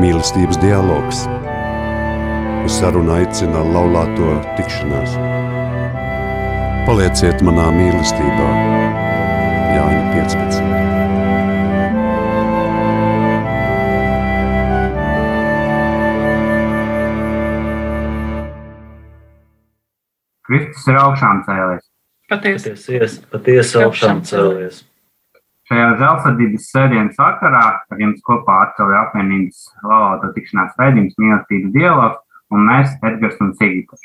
mīlestības dialogs. Uz sarunu aicina laulāto tikšanās. Palieciet manā mīlestībā, Jāņa 15. Kristus ir augšām cēlies. Patiesi. Patiesi, augšām cēlies. Šajā dzelzceļības sēdienas vakarā ar jums kopā atkal ir apvienības laulāto tikšanās raidījums mīlestības dialogs un mēs, Edgars un Sigita.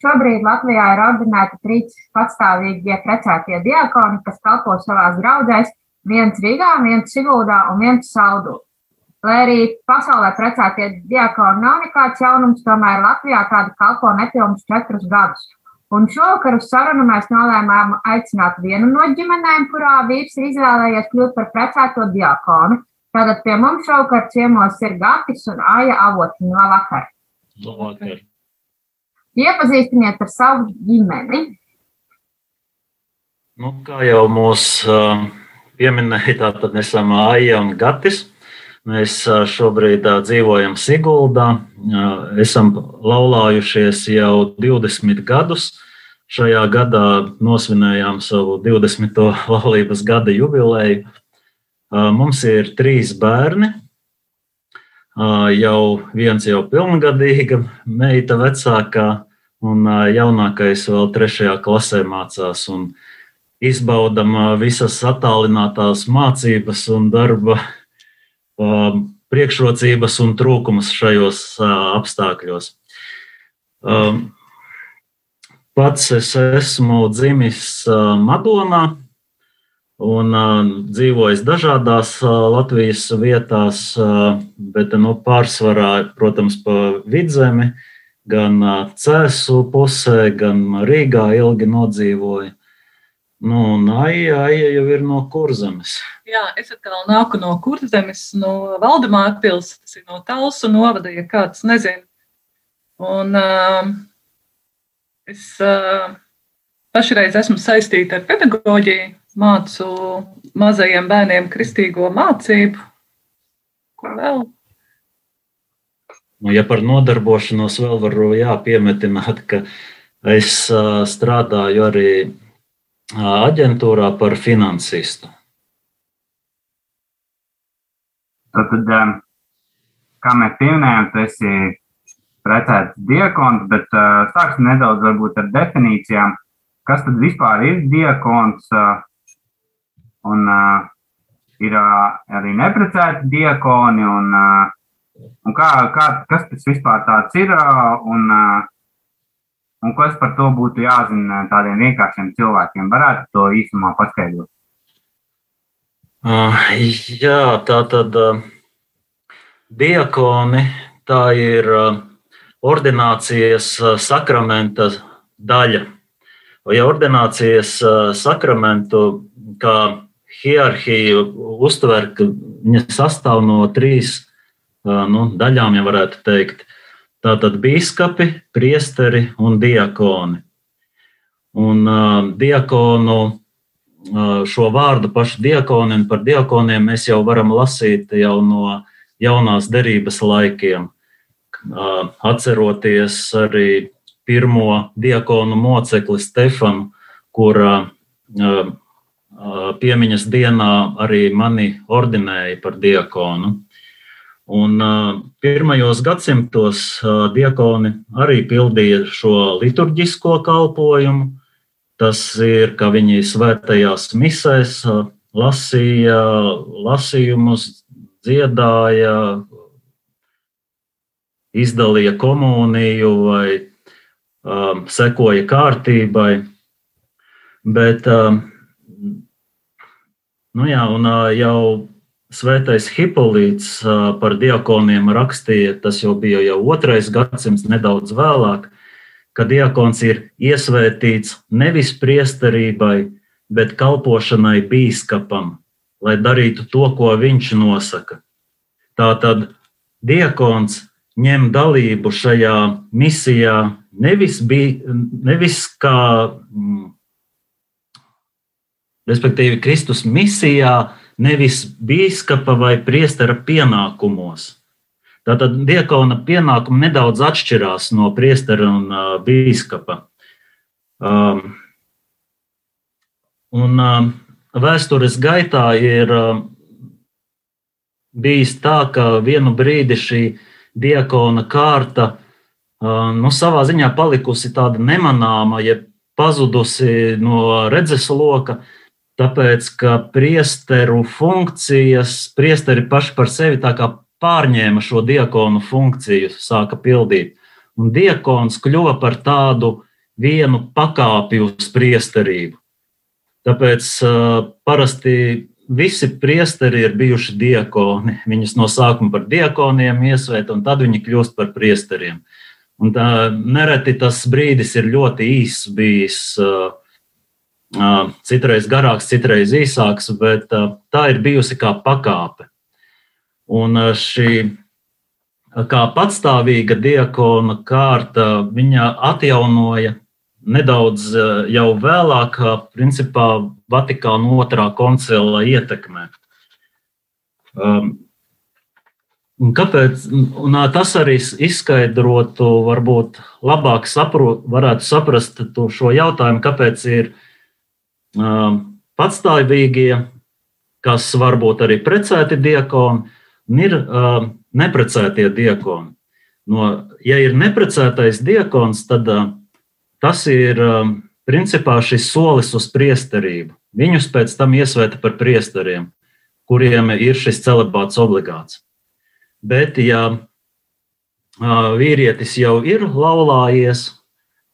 Šobrīd Latvijā ir ordinēti trīs patstāvīgie precētie diakoni, kas kalpo savās draudzēs, viens Rīgā, viens Siguldā un viens Saldū. Lai arī pasaulē precētie diakoni nav nekāds jaunums, tomēr Latvijā tādi kalpo nepilnus četrus gadus. Un šovakar uz sarunu mēs nolēmām aicināt vienu no ģimenēm, kurā vīrs ir izvēlējies kļūt par precēto diakonu. Tātad pie mums šovakar ciemos ir Gatis un Aija Avotiņa. Labvakar! Labvakar. Iepazīstiniet ar savu ģimeni. Nu, kā jau mūs uh, pieminēja, tātad esam Aija un Gatis. Mēs šobrīd dzīvojam Siguldā. Esam laulājušies jau 20 gadus. Šajā gadā nosvinējām savu 20. laulības gada jubileju. Mums ir trīs bērni. Jau viens jau pilngadīga meita vecākā, un jaunākais vēl trešajā klasē mācās. Uh, visas attālinātās mācības un darba priekšrocības un trūkumus šajos apstākļos. Um, pats es esmu dzimis Madonā un dzīvojis dažādās Latvijas vietās, bet nu, pārsvarā, protams, pa vidzemi, gan Cēsu pusē, gan Rīgā ilgi nodzīvoju. Nu, un Aija, Aija jau ir no kurzemes. Jā, es atkal nāku no kurzemes, no Valdemāra pils, tas ir no Talsu novada, ja kāds nezina. Un uh, es uh, pašreiz esmu saistīta ar pedagoģiju, mācu mazajiem bērniem kristīgo mācību. Ko vēl? Nu, ja par nodarbošanos vēl varu jā, piemetināt, ka es uh, strādāju arī aģentūrā par finansistu. Tad, kā mēs pieminējām, tas ir precēts diakons, bet uh, sāksim nedaudz varbūt ar definīcijām, kas tad vispār ir diakons uh, un uh, ir uh, arī neprecēti diakoni un, uh, un kā, kā, kas tas vispār ir uh, un uh, Un kas par to būtu jāzina tādiem vienkāršiem cilvēkiem? Varētu to īsumā paskaidrot. Uh, jā, tā tad uh, diakoni, tā ir uh, ordinācijas uh, sakramenta daļa. Ja ordinācijas uh, sakramentu kā hierarhiju uztver, ka viņa sastāv no trīs uh, nu, daļām, ja varētu teikt. Tātad biskupi, priesteri un diakoni. Un uh, diakonu uh, šo vārdu pašu diakoni un par diakoniem mēs jau varam lasīt jau no jaunās derības laikiem. Uh, atceroties arī pirmo diakonu mocekli Stefanu, kura piemiņas dienā arī mani ordinēja par diakonu. Un pirmajos gadsimtos diakoni arī pildīja šo liturģisko kalpojumu. Tas ir, ka viņi svētajās misēs lasīja lasījumus, dziedāja, izdalīja komuniju vai um, sekoja kārtībai. Bet, um, nu jā, un uh, jau Svētais Hipolīts par diakoniem rakstīja, tas jau bija jau otrais gadsimts, nedaudz vēlāk, ka diakons ir iesvētīts nevis priesterībai, bet kalpošanai bīskapam, lai darītu to, ko viņš nosaka. Tātad diakons ņem dalību šajā misijā nevis, bija, nevis kā, respektīvi, Kristus misijā, nevis biskupa vai priestera pienākumos. Tātad diakona pienākumi nedaudz atšķirās no priestera un uh, bīskapa. Um, un uh, vēstures gaitā ir uh, bijis tā, ka vienu brīdi šī diakona kārta nu, savā ziņā palikusi tāda nemanāma, ja pazudusi no redzesloka, tāpēc ka priesteru funkcijas, priesteri paši par sevi tā kā pārņēma šo diakonu funkciju, sāka pildīt. Un diakons kļuva par tādu vienu pakāpi uz priesterību. Tāpēc uh, parasti visi priesteri ir bijuši diakoni. Viņus no sākuma par diakoniem iesvēt, un tad viņi kļūst par priesteriem. Un tā, nereti tas brīdis ir ļoti īss bijis. Uh, uh, citreiz garāks, citreiz īsāks, bet uh, tā ir bijusi kā pakāpe. Un šī kā patstāvīga diakona kārta, viņa atjaunoja nedaudz jau vēlāk, principā Vatikāna otrā koncila ietekmē. Um, kāpēc? Un tas arī izskaidrotu, varbūt labāk saprot, varētu saprast šo jautājumu, kāpēc ir um, patstāvīgie, kas varbūt arī precēti diakoni, un ir uh, neprecētie diakoni. No, ja ir neprecētais diakons, tad uh, tas ir uh, principā šis solis uz priesterību. Viņus pēc tam iesvēta par priesteriem, kuriem ir šis celibāts obligāts. Bet, ja vīrietis jau ir laulājies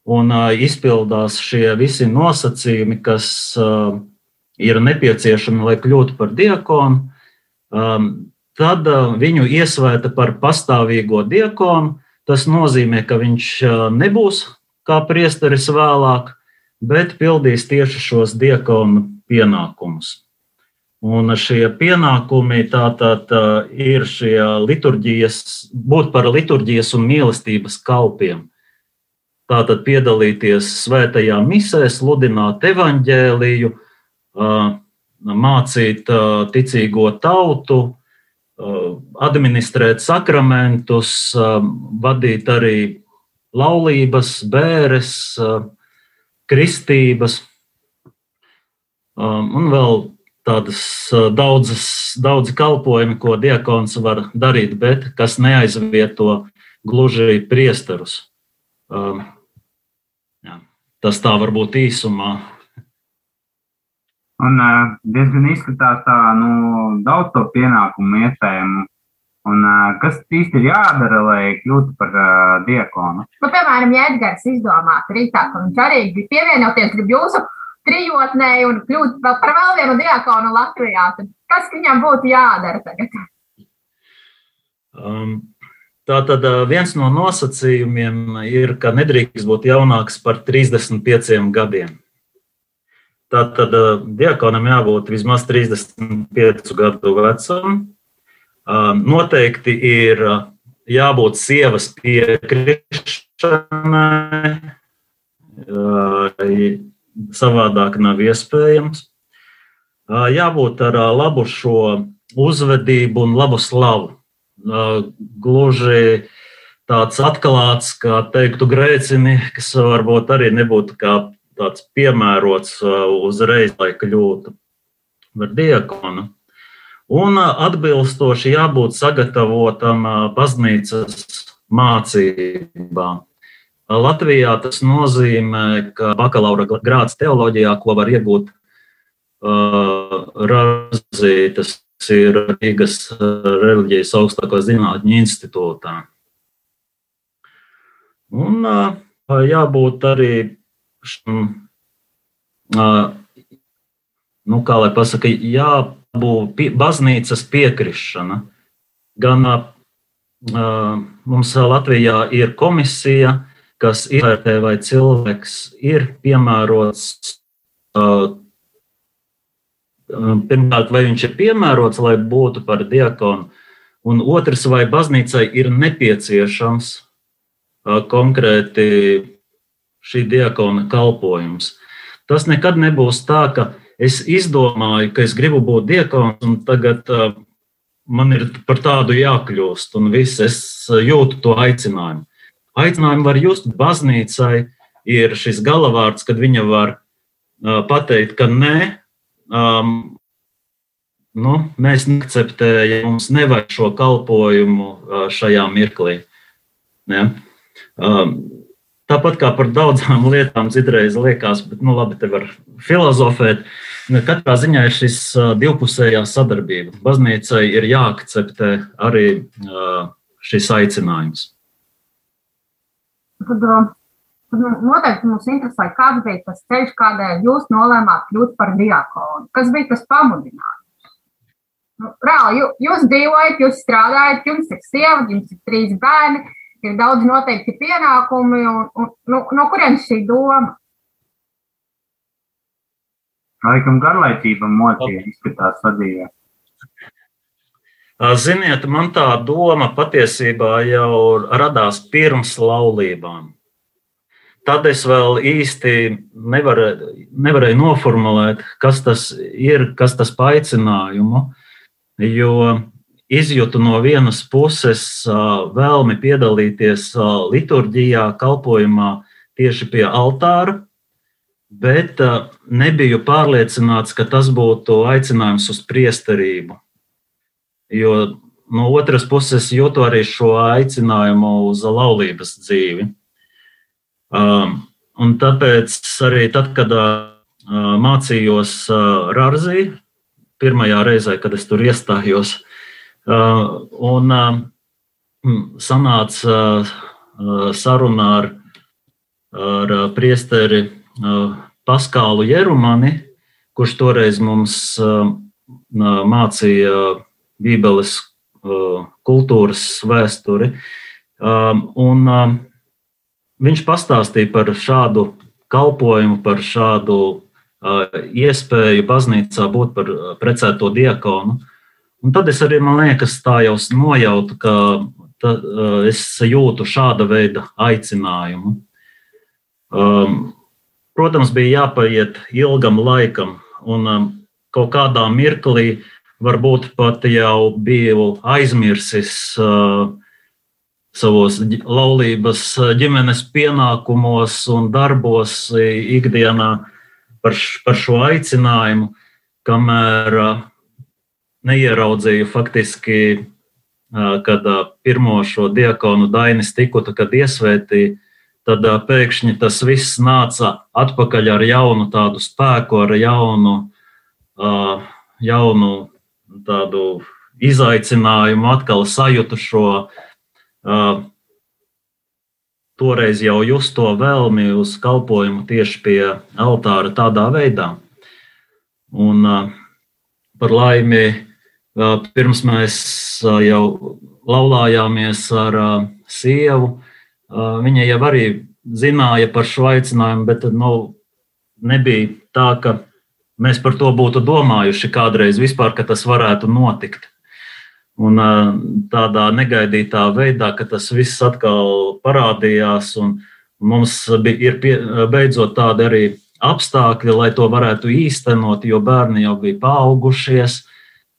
un izpildās šie visi nosacījumi, kas ir nepieciešami, lai kļūtu par diakonu, tad viņu iesvēta par pastāvīgo diakonu. Tas nozīmē, ka viņš nebūs kā priesteris vēlāk, bet pildīs tieši šos diakonu pienākumus. Un šie pienākumi tātad uh, ir šie liturģijas, būt par liturģijas un mīlestības kalpiem. Tātad piedalīties svētajā misē, sludināt evaņģēliju, mācīt ticīgo tautu, administrēt sakramentus, vadīt arī laulības, bēres, uh, kristības um, un vēl tādas daudzas, daudzi kalpojumi, ko diakons var darīt, bet kas neaizvieto gluži priesterus. Um, jā, tas tā varbūt īsumā Un uh, diezgan izskatās tā, nu, daudz to pienākumu iespējamu. Un, uh, kas īsti ir jādara, lai kļūtu par uh, diakonu? Nu, piemēram, ja Edgars izdomātu rītā, ka viņš arī grib pievienoties, grib jūsu trijotnē un kļūt vēl par vēl vienu diakonu Latvijā, tad kas viņam būtu jādara tagad? Um. Tātad viens no nosacījumiem ir, ka nedrīkst būt jaunāks par 35 gadiem. Tātad diakonam jābūt vismaz 35 gadu vecam. Noteikti ir jābūt sievas piekrišanai. Savādāk nav iespējams. Jābūt ar labu šo uzvedību un labu slavu. Gluži tāds atklāts, kā teiktu, grēcini, kas varbūt arī nebūtu kā tāds piemērots uh, uzreiz, lai kļūtu par diakonu. Un uh, atbilstoši jābūt sagatavotam uh, baznīcas mācībām. Latvijā tas nozīmē, ka bakalaura grāds teoloģijā, ko var iegūt Razītas, ir Rīgas reliģijas augstākā zinātņu institūtā. Un jābūt arī nu, kā lai pasaka, jābūt pie, baznīcas piekrišana. Gan uh, mums Latvijā ir komisija, kas izvērtē, vai cilvēks ir piemērots. Uh, pirmkārt, vai viņš ir piemērots, lai būtu par diakonu, un otrs, vai baznīcai ir nepieciešams uh, konkrēti šī diakona kalpojums. Tas nekad nebūs tā, ka es izdomāju, ka es gribu būt diakons, un tagad uh, man ir par tādu jākļūst, un viss es jūtu to aicinājumu. Aicinājumu var just baznīcai, ir šis galavārds, kad viņa var uh, pateikt, ka nē, um, nu, mēs neakceptējam, mums nevajag šo kalpojumu uh, šajā mirklī. Ja? Um, tāpat kā par daudzām lietām, citreiz liekas, bet, nu, labi, te var filozofēt. Katrā ziņā ir šis divpusējā sadarbība. Baznīcai ir jāakceptē arī šis aicinājums. Tad, tad noteikti mums interesē, kāds bija tas ceļš, kādēļ jūs nolēmāt kļūt par diakonu. Kas bija tas pamudinājums? Nu, reāli, jūs dzīvojat, jūs strādājat, jums ir sieva, jums ir trīs bērni ir daudz noteikti pienākumi, un, un nu, no kurienes šī doma? Laikam garlaicība mocija izskatās sadījā. Ziniet, man tā doma patiesībā jau radās pirms laulībām. Tad es vēl īsti nevarēju, nevarēju noformulēt, kas tas ir, kas tas paicinājumu, jo izjūtu no vienas puses vēlmi piedalīties liturģijā, kalpošanā tieši pie altāra, bet nebiju pārliecināts, ka tas būtu aicinājums uz priesterību. Jo no otras puses jūtu arī šo aicinājumu uz laulības dzīvi. Un tāpēc arī tad, kad mācījos Rāzī, pirmajā reizē, kad es tur iestājos, un uh, hmm, sanāca uh, saruna ar, ar priesteri Paskālu Jerumani, kurš toreiz mums mācīja Bībeles kultūras vēsturi. Um, un viņš pastāstīja par šādu kalpojumu, par šādu iespēju baznīcā būt par precēto diakonu. Un tad es arī, man liekas, tā jau nojautu, ka ta, es jūtu šāda veida aicinājumu. Um, protams, bija jāpaiet ilgam laikam, un um, kaut kādā mirklī varbūt pat jau biju aizmirsis uh, savos laulības ģimenes pienākumos un darbos ikdienā par, par šo aicinājumu, kamēr uh, neieraudzīju faktiski, kad pirmo šo diakonu Dainis Tikutu, kad iesvētīja, tad pēkšņi tas viss nāca atpakaļ ar jaunu tādu spēku, ar jaunu, jaunu tādu izaicinājumu, atkal sajūtu šo toreiz jau justo vēlmi uz kalpojumu tieši pie altāra tādā veidā. Un par laimi Pirms mēs jau laulājāmies ar sievu, viņa jau arī zināja par šo aicinājumu, bet nu, nebija tā, ka mēs par to būtu domājuši kādreiz vispār, ka tas varētu notikt. Un tādā negaidītā veidā, ka tas viss atkal parādījās, un mums bija, pie, beidzot tādi arī apstākļi, lai to varētu īstenot, jo bērni jau bija paaugušies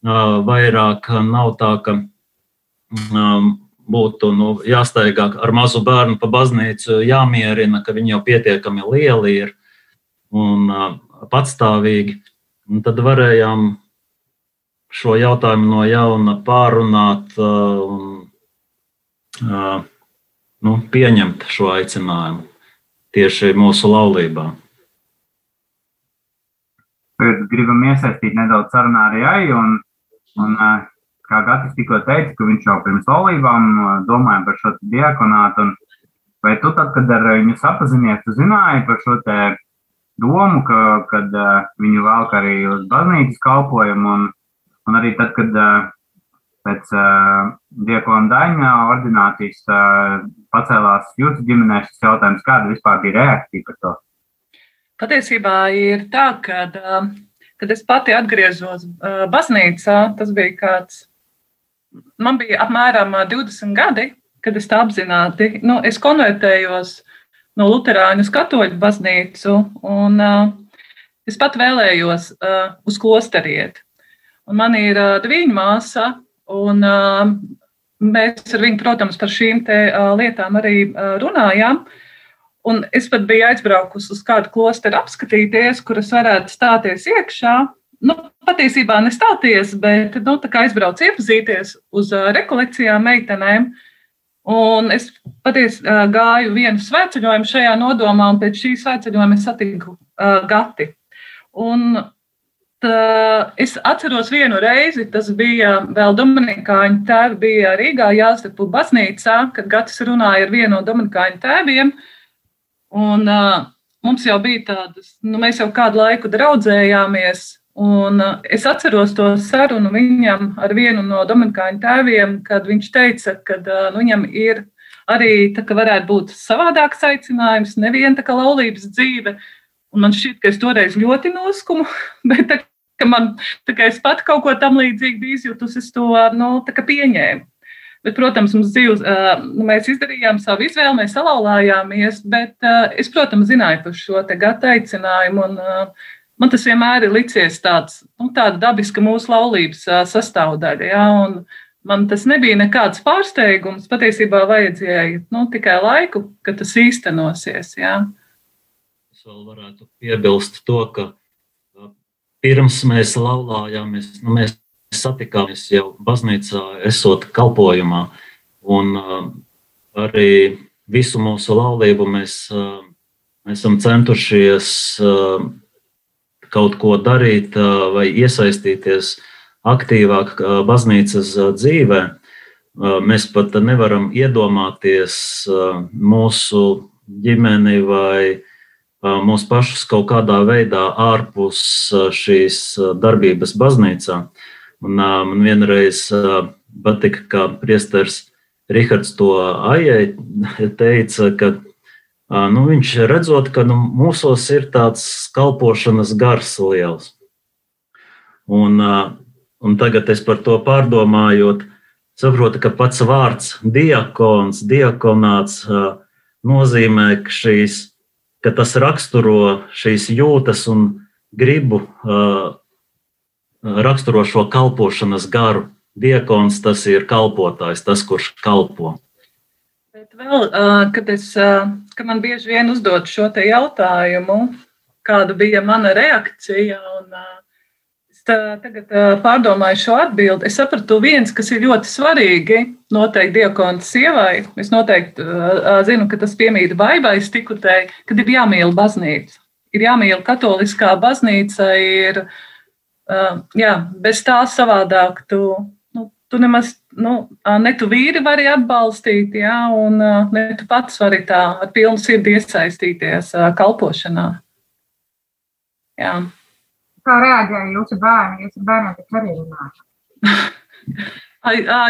vairāk nav tā, ka būtu nu, jāsteigā ar mazu bērnu pa baznīcu, jāmierina, ka viņi jau pietiekami lieli ir un patstāvīgi. Un tad varējām šo jautājumu no jauna pārunāt un nu, pieņemt šo aicinājumu tieši mūsu laulībā. Tagad gribam iesaistīt nedaudz sarunā arī Ai, un Un, kā Gatis tikko teica, ka viņš jau pirms laulībām domāja par šo diakonātu. Vai tu tad, kad ar viņu sapazinies, tu zināji par šo domu, ka, kad viņu velk arī uz baznīcas kalpojumu, un, un arī tad, kad pēc uh, diakona daņa ordinācijas uh, pacēlās jūsu ģimenē šis jautājums, kāda vispār bija reakcija par to? Patiesībā ir tā, ka uh, Kad es pati atgriezos uh, baznīcā, tas bija kāds, man bija apmēram 20 gadi, kad es tā apzināti, nu, es konvertējos no Lutāņu uz Katoļu baznīcu, un uh, es pat vēlējos uh, uz klosteriet. Un man ir uh, diviņa māsa, Un, mēs ar viņu, protams, par šīm lietām arī runājām. Un es pat biju aizbraukusi uz kādu klosteru apskatīties, kuras varētu stāties iekšā. Nu, patiesībā nestāties, bet nu, aizbraucu iepazīties uz rekolekcijām meitenēm. Un es patiesībā gāju vienu svētceļojumu šajā nodomā, un pēc šī svētceļojuma es satiku uh, Gati. Un Tā, es atceros vienu reizi, tas bija vēl Dominikāņu tēvi, bija Rīgā Jāzepu baznīcā, kad Gatis runāja ar vienu no Dominikāņu tēviem. Un, uh, mums jau bija tādas, nu, mēs jau kādu laiku draudzējāmies, un uh, es atceros to sarunu viņam ar vienu no Dominikāņu tēviem, kad viņš teica, ka uh, nu, viņam ir arī tā, varētu būt savādāks aicinājums, neviena tā kā laulības dzīve, Un man šķiet, ka es toreiz ļoti noskumu, bet tā, man tā es pat kaut ko tam līdzīgu biju izjutusi, es to nu, pieņēmu. Bet, protams, dzīves, nu, mēs izdarījām savu izvēli, mēs salauzāmies, bet es, protams, zināju par šo gata aicinājumu. Un, man tas vienmēr ir licies tāds, nu, tāda dabiska mūsu laulības sastāvdaļa. Ja, man tas nebija nekāds pārsteigums. Patiesībā vajadzēja nu, tikai laiku, kad tas īstenosies. Ja. Es vēl varētu piebilst to, ka pirms mēs laulājāmies, nu, mēs satikāmies jau baznīcā, esot kalpojumā. Un uh, arī visu mūsu laulību mēs, uh, mēs esam centušies uh, kaut ko darīt uh, vai iesaistīties aktīvāk uh, baznīcas uh, dzīvē. Uh, mēs pat nevaram iedomāties uh, mūsu ģimeni vai mūs pašus kaut kādā veidā ārpus šīs darbības baznīcā. Un, man vienreiz patika, kā priesteris Rihards to aijai teica, ka nu, viņš redzot, ka nu, mūsos ir tāds kalpošanas gars liels. Un, un tagad es par to pārdomājot, saprotu, ka pats vārds diakons, diakonāts nozīmē, ka šīs ka tas raksturo šīs jūtas un gribu, raksturo šo kalpošanas garu. Diekons tas ir kalpotājs, tas, kurš kalpo. Bet vēl, kad, es, kad man bieži vien uzdod šo jautājumu, kāda bija mana reakcija, un tagad pārdomāju šo atbildi, es sapratu viens, kas ir ļoti svarīgi. Noteikti diakona sievai. Es noteikti zinu, ka tas piemīt baibai stikutei, kad ir jāmīl baznīca. Ir jāmīl katoliskā baznīca, ir, jā, bez tā savādāk tu, nu, tu nemaz, nu, ne tu vīri vari atbalstīt, jā, un ne tu pats vari tā ar pilnu sirdi iesaistīties kalpošanā. Jā. Kā reaģēja jūsu bērni? Jūsu bērni taču arī runāja.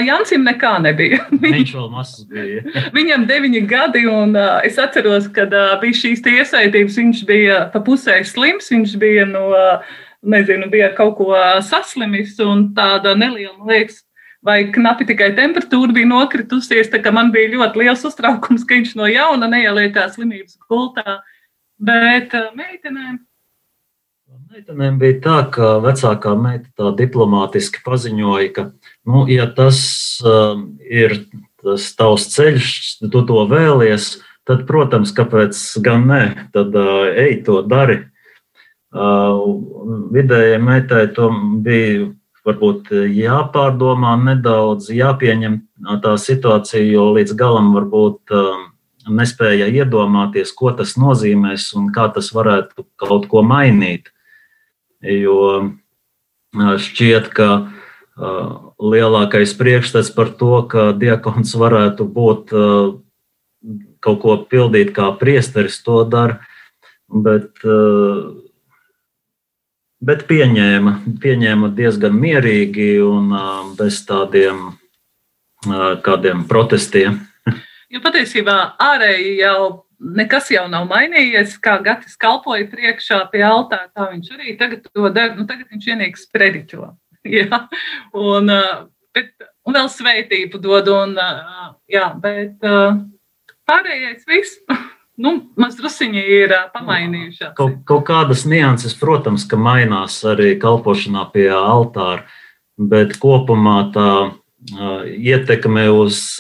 Jansim nekā nebija. Viņš vēl mazs bija. Viņam deviņi gadi, un uh, es atceros, kad uh, bija šīs iesaistības. Viņš bija pa pusē slims, viņš bija no, uh, nezinu, bija kaut ko saslimis, un tāda neliela, liekas, vai knapi tikai temperatūra bija nokritusies. Man bija ļoti liels uztraukums, ka viņš no jauna neieliekās slimības gultā. Bet uh, meitenēm Meitenēm bija tā, ka vecākā meita tā diplomātiski paziņoja, ka, nu, ja tas uh, ir tas tavs ceļš, tu to vēlies, tad, protams, kāpēc gan ne, tad uh, ej to dari. Uh, vidējai meitai to bija varbūt jāpārdomā nedaudz, jāpieņem tā situācija, jo līdz galam varbūt uh, nespēja iedomāties, ko tas nozīmēs un kā tas varētu kaut ko mainīt. Jo šķiet, ka lielākais priekšstats par to, ka diakons varētu būt kaut ko pildīt kā priesteris, to dara, bet, bet pieņēma, pieņēma diezgan mierīgi un bez tādiem kādiem protestiem. Jo patiesībā ārēji jau nekas jau nav mainījies. Kā Gatis kalpoja priekšā pie altāra, tā viņš arī tagad to dara. Nu, tagad viņš vienīgs sprediķo. jā, un, bet, un vēl svētību dod. Un, jā, bet pārējais viss. Nu, Mazliet ir pamainījušās. Kaut, kaut kādas nianses, protams, ka mainās arī kalpošanā pie altāra, bet kopumā tā ietekme uz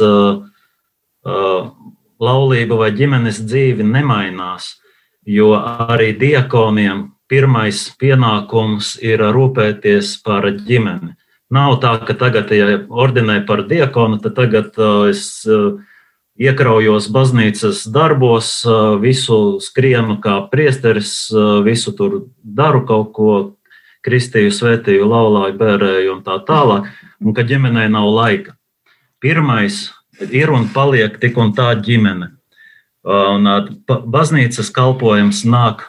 laulību vai ģimenes dzīvi nemainās, jo arī diakoniem pirmais pienākums ir rūpēties par ģimeni. Nav tā, ka tagad, ja ordinē par diakonu, tad tagad es iekraujos baznīcas darbos, visu skrienu kā priesteris, visu tur daru kaut ko, kristīju, svētīju, laulāju, bērēju un tā tālāk, un ka ģimenei nav laika. Pirmais ir un paliek tik un tā ģimene. Un baznīcas kalpojums nāk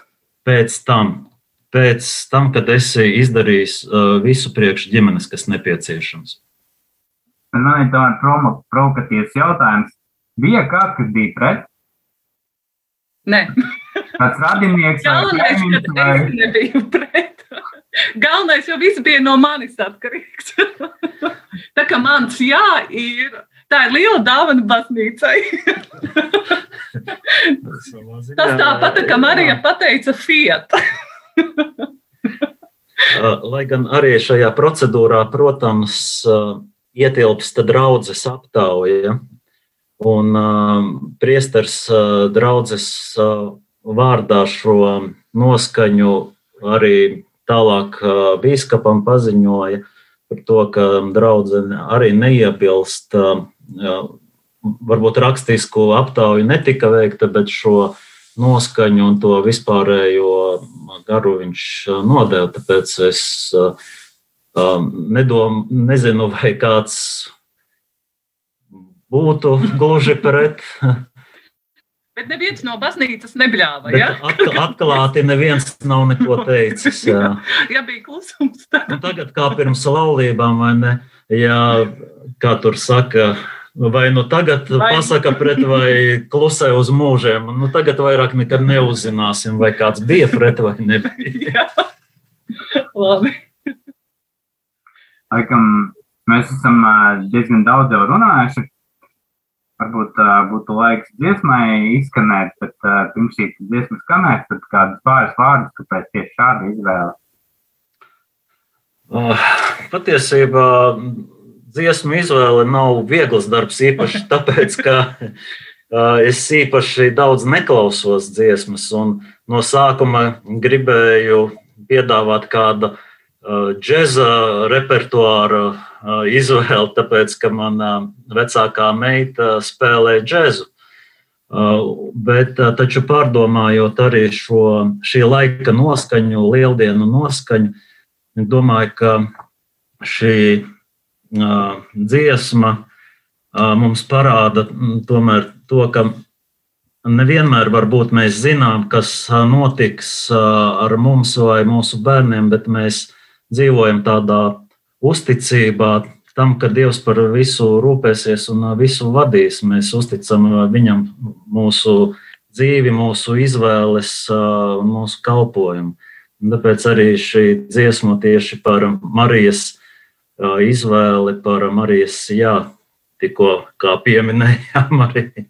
pēc tam, pēc tam, kad esi izdarījis visu priekš ģimenes, kas nepieciešams. Man ir tāds provokatīvs jautājums. Bija kāds, kas bija pret? Nē. Kāds radinieks vai kaimiņš? Vai... Es nebiju pret. Galvenais jau viss bija no manis atkarīgs. tā kā mans jā ir, tā ir liela dāvana baznīcai. Tas tāpat, kā Marija pateica Fiat. Lai gan arī šajā procedūrā, protams, ietilpst draudzes aptauja. Un priesters draudzes vārdā šo noskaņu arī tālāk bīskapam paziņoja par to, ka draudzene arī neiebilst varbūt rakstisku aptauju netika veikta, bet šo noskaņu un to vispārējo garu viņš nodeva. Tāpēc es nedom, nezinu, vai kāds būtu gluži pret. Bet neviens no baznīcas nebļāva. Ja? Atkal, atklāti neviens nav neko teicis. Jā, ja bija klusums. Tad... Nu, tagad kā pirms laulībām, vai ne? Jā, kā tur saka, Vai nu tagad vai... pasaka pret, vai klusē uz mūžiem. Nu, tagad vairāk nekad neuzzināsim, vai kāds bija pret vai nebija. Labi. Laikam, mēs esam diezgan daudz jau runājuši. Varbūt uh, būtu laiks dziesmai izskanēt, bet uh, pirms šī dziesma skanēs, tad kādus pāris vārdus, kāpēc tieši šāda izvēle? Uh, patiesībā dziesmu izvēle nav viegls darbs, īpaši tāpēc, ka es īpaši daudz neklausos dziesmas, un no sākuma gribēju piedāvāt kādu džēza repertuāru izvēli, tāpēc, ka mana vecākā meita spēlē džēzu. Bet, taču pārdomājot arī šo šī laika noskaņu, lieldienu noskaņu, domāju, ka šī dziesma mums parāda tomēr to, ka nevienmēr varbūt mēs zinām, kas notiks ar mums vai mūsu bērniem, bet mēs dzīvojam tādā uzticībā tam, ka Dievs par visu rūpēsies un visu vadīs. Mēs uzticam viņam mūsu dzīvi, mūsu izvēles mūsu kalpojumu. Un tāpēc arī šī dziesma tieši par Marijas izvēli par Marijas, jā, tikko kā pieminējām arī.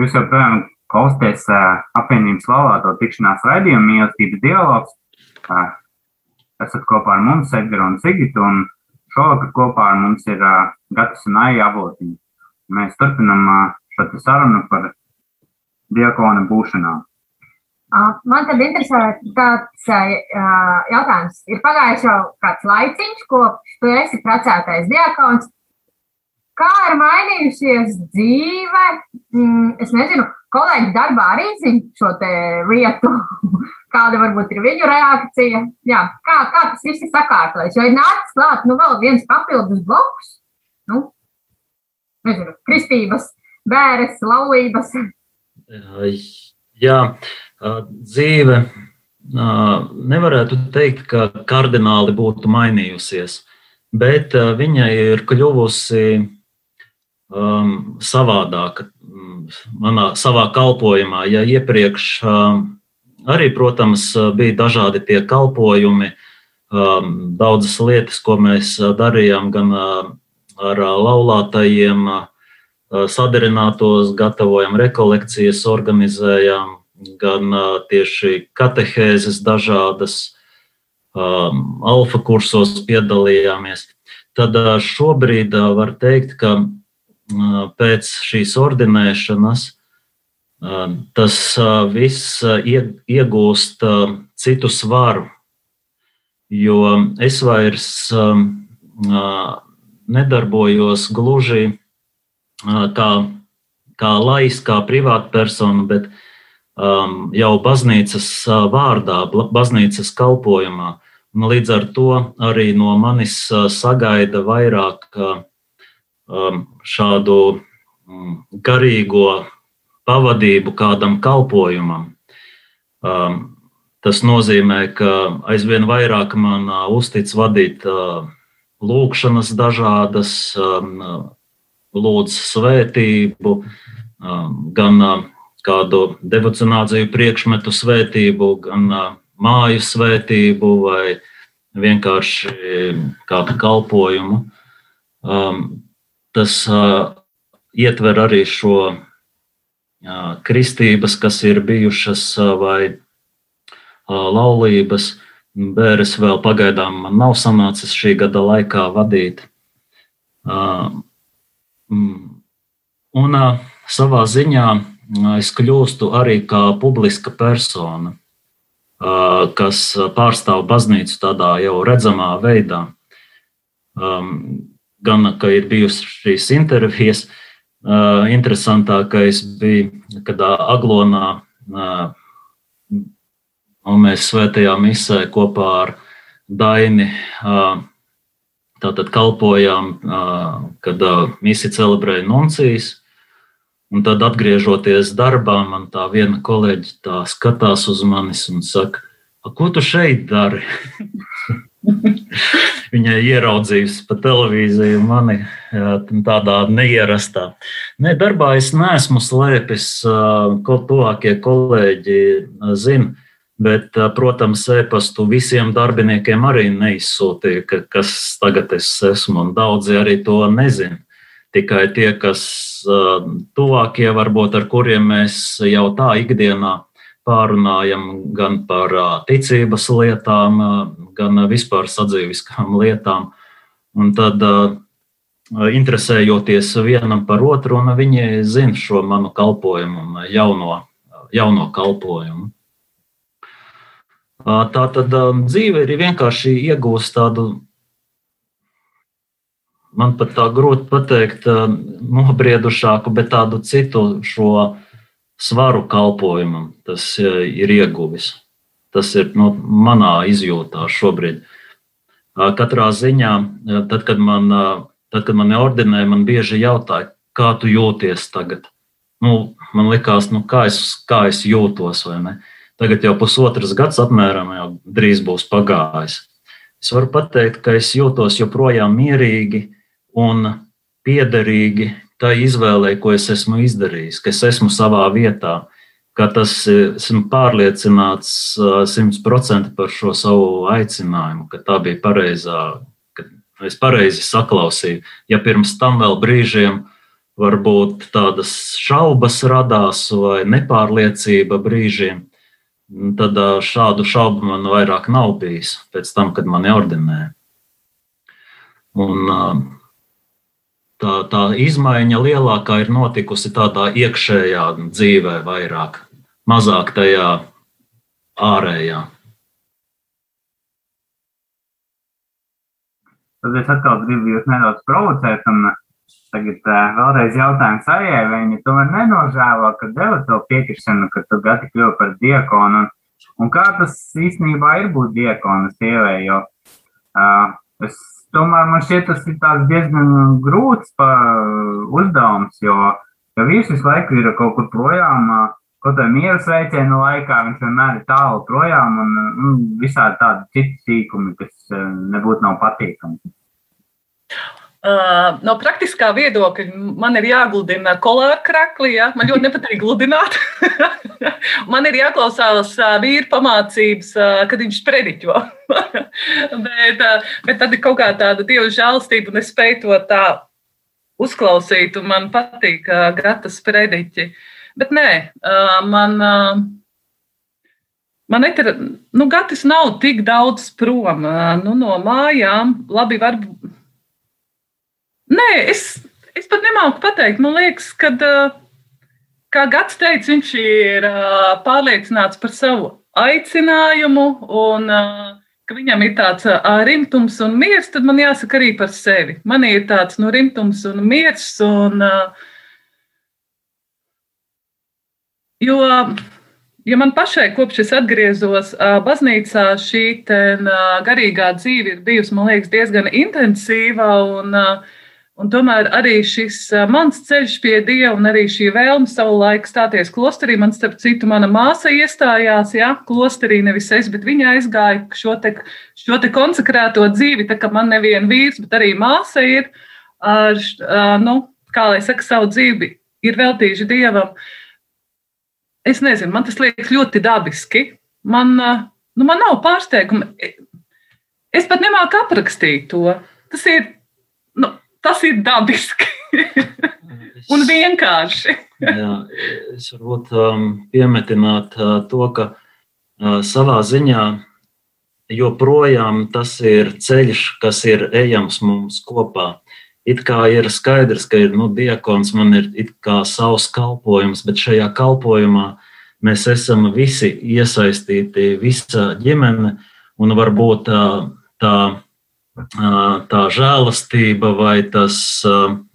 Jūs joprojām klausāties uh, apvienības laulāto tikšanās raidījumu mīlestības dialogs. Uh, esat kopā ar mums, Edgars un Sigitu, un šovakar kopā ar mums ir uh, Gatis un Aija avotiņi. Mēs turpinam uh, šo sarunu par diakona būšanām. Man tad interesē tāds jautājums. Ir pagājis jau kāds laiciņš, kopš tu esi precētais diakons. Kā ir mainījusies dzīve? Mm, Es nezinu, kolēģi darbā arī zina šo lietu. Kāda varbūt ir viņu reakcija? Jā, kā, kā tas viss ir sakārtots? Jo ir nācis klāt nu, vēl viens papildus bloks. Nu, nezinu, kristības, bēres, laulības. Jā, dzīve nevarētu teikt, ka kardināli būtu mainījusies, bet viņa ir kļuvusi um, savādāka manā savā kalpošanā. Ja iepriekš um, arī, protams, bija dažādi tie kalpojumi, um, daudzas lietas, ko mēs darījām gan ar laulātajiem, sadarinātos, gatavojam rekolekcijas, organizējām gan tieši katehēzes dažādas, alfa kursos piedalījāmies. Tad šobrīd var teikt, ka pēc šīs ordinēšanas tas viss iegūst citu svaru, jo es vairs nedarbojos gluži kā, kā lais, kā privātpersona, bet um, jau baznīcas vārdā, baznīcas kalpošanā. Līdz ar to arī no manis sagaida vairāk um, šādu um, garīgo pavadību kādam kalpojumam. Um, tas nozīmē, ka aizvien vairāk man uh, uztic vadīt uh, lūkšanas dažādas, um, lūdz svētību, gan kādu devocionāciju priekšmetu svētību, gan māju svētību vai vienkārši kādu kalpojumu. Tas ietver arī šo kristības, kas ir bijušas vai laulības. Bēres vēl pagaidām man nav sanācis šī gada laikā vadīt. Un savā ziņā es kļūstu arī kā publiska persona, kas pārstāv baznīcu tādā jau redzamā veidā. Gan, ka ir bijusi šīs intervijas, interesantākais bija, kad Aglonā mēs svētajā misē kopā ar Daini Tātad kalpojām, kad misi celebrēja noncijas. Un tad, atgriežoties darbā, man tā viena kolēģe tā skatās uz manis un saka, ko tu šeit dari? Viņai ieraudzījusi pa televīziju mani tādā neierastā. Ne, darbā es neesmu slēpis, ko tuvākie kolēģi zina. Bet, protams, e-pastu visiem darbiniekiem arī neizsūtīja, ka, kas tagad es esmu, un daudzi arī to nezina. Tikai tie, kas tuvākie, varbūt ar kuriem mēs jau tā ikdienā pārunājam gan par ticības lietām, gan vispār sadzīviskām lietām. Un tad, interesējoties vienam par otru, un viņi zina šo manu kalpojumu, jauno, jauno kalpojumu. Tā tad dzīve ir vienkārši iegūst tādu man pat tā grūti pateikt, nobriedušāku, bet tādu citu šo svaru kalpojumam tas ir ieguvis. Tas ir no nu, manā izjūtā šobrīd. Katrā ziņā, tad, kad man, tad, kad man ordinēja, man bieži jautāja, kā tu jūties tagad. Nu, man liekas, nu, kā, es, kā es jūtos? Tagad jau pusotras gads apmēram drīz būs pagājis. Es varu pateikt, ka es jūtos joprojām mierīgi, un piederīgi tai izvēlei, ko es esmu izdarījis, ka es esmu savā vietā, ka tas esmu pārliecināts simtprocentīgi par šo savu aicinājumu, ka tā bija pareizā, ka es pareizi saklausīju. Ja pirms tam vēl brīžiem varbūt tādas šaubas radās vai nepārliecība brīžiem, tad šādu šaubu man vairāk nav bijis pēc tam, kad mani ordinēja. Un, tā, tā izmaiņa lielākā ir notikusi tādā iekšējā dzīvē, vairāk, mazāk tajā ārējā. Tad es atkal gribu jūs nedaudz provocēt, un tagad uh, vēlreiz jautājums arī, vai viņi tomēr nenožēlo, ka deva to piekrišanu, ka tu gati kļuvi par diekonu, un, un kā tas īstenībā ir būt diekonu sievai, jo uh, es tomēr man šķiet, tas ir diezgan grūts uzdevums, jo, jo vīrs visu laiku ir kaut kur projām, kaut kādā miera sveicienu laikā, viņš vienmēr ir tālu projām un, un visādi tādi citi sīkumi, kas nebūtu nav patīkami. No praktiskā viedokļa man ir jāgludina kolāra krakli. Ja? Man ļoti nepatīk gludināt. man ir jāklausās vīra pamācības, kad viņš sprediķo. bet, bet tad ir kaut kā tāda dieva žēlastība, un es spēju to tā uzklausīt, un man patīk gata sprediķi. Bet nē, man. Man ir, nu, Gatis nav tik daudz prom nu, no mājām. Labi, varbūt Nē, es, es pat nemāku pateikt. Man liekas, ka, kā Gats teica, viņš ir pārliecināts par savu aicinājumu un ka viņam ir tāds rimtums un miers, tad man jāsaka arī par sevi. Man ir tāds nu, rimtums un miers. Un, jo, ja man pašai kopš es atgriezos baznīcā, šī ten, garīgā dzīve ir bijusi, man liekas, diezgan intensīva. Un, uh, Un tomēr arī šis mans ceļš pie Dieva un arī šī vēlme savulaik stāties klosterī, man starp citu, mana māsa iestājās, jā, klosterī nevis es, bet viņa aizgāja šo te, šo te konsekrēto dzīvi, tā kā man nevien vīrs, bet arī māsa ir, ar, nu, kā lai saka, savu dzīvi ir veltījuši Dievam. Es nezinu, man tas liekas ļoti dabiski. Man, nu, man nav pārsteiguma. Es pat nemāku aprakstīt to. Tas ir, nu, tas ir dabiski un vienkārši. jā, es varbūt um, piemetināt uh, to, ka uh, savā ziņā joprojām tas ir ceļš, kas ir ejams mums kopā. It kā ir skaidrs, ka ir nu, diakons, man ir savs kalpojums, bet šajā kalpojumā mēs esam visi iesaistīti, visa ģimene, un varbūt tā, uh, tā tā žēlastība vai tas, um,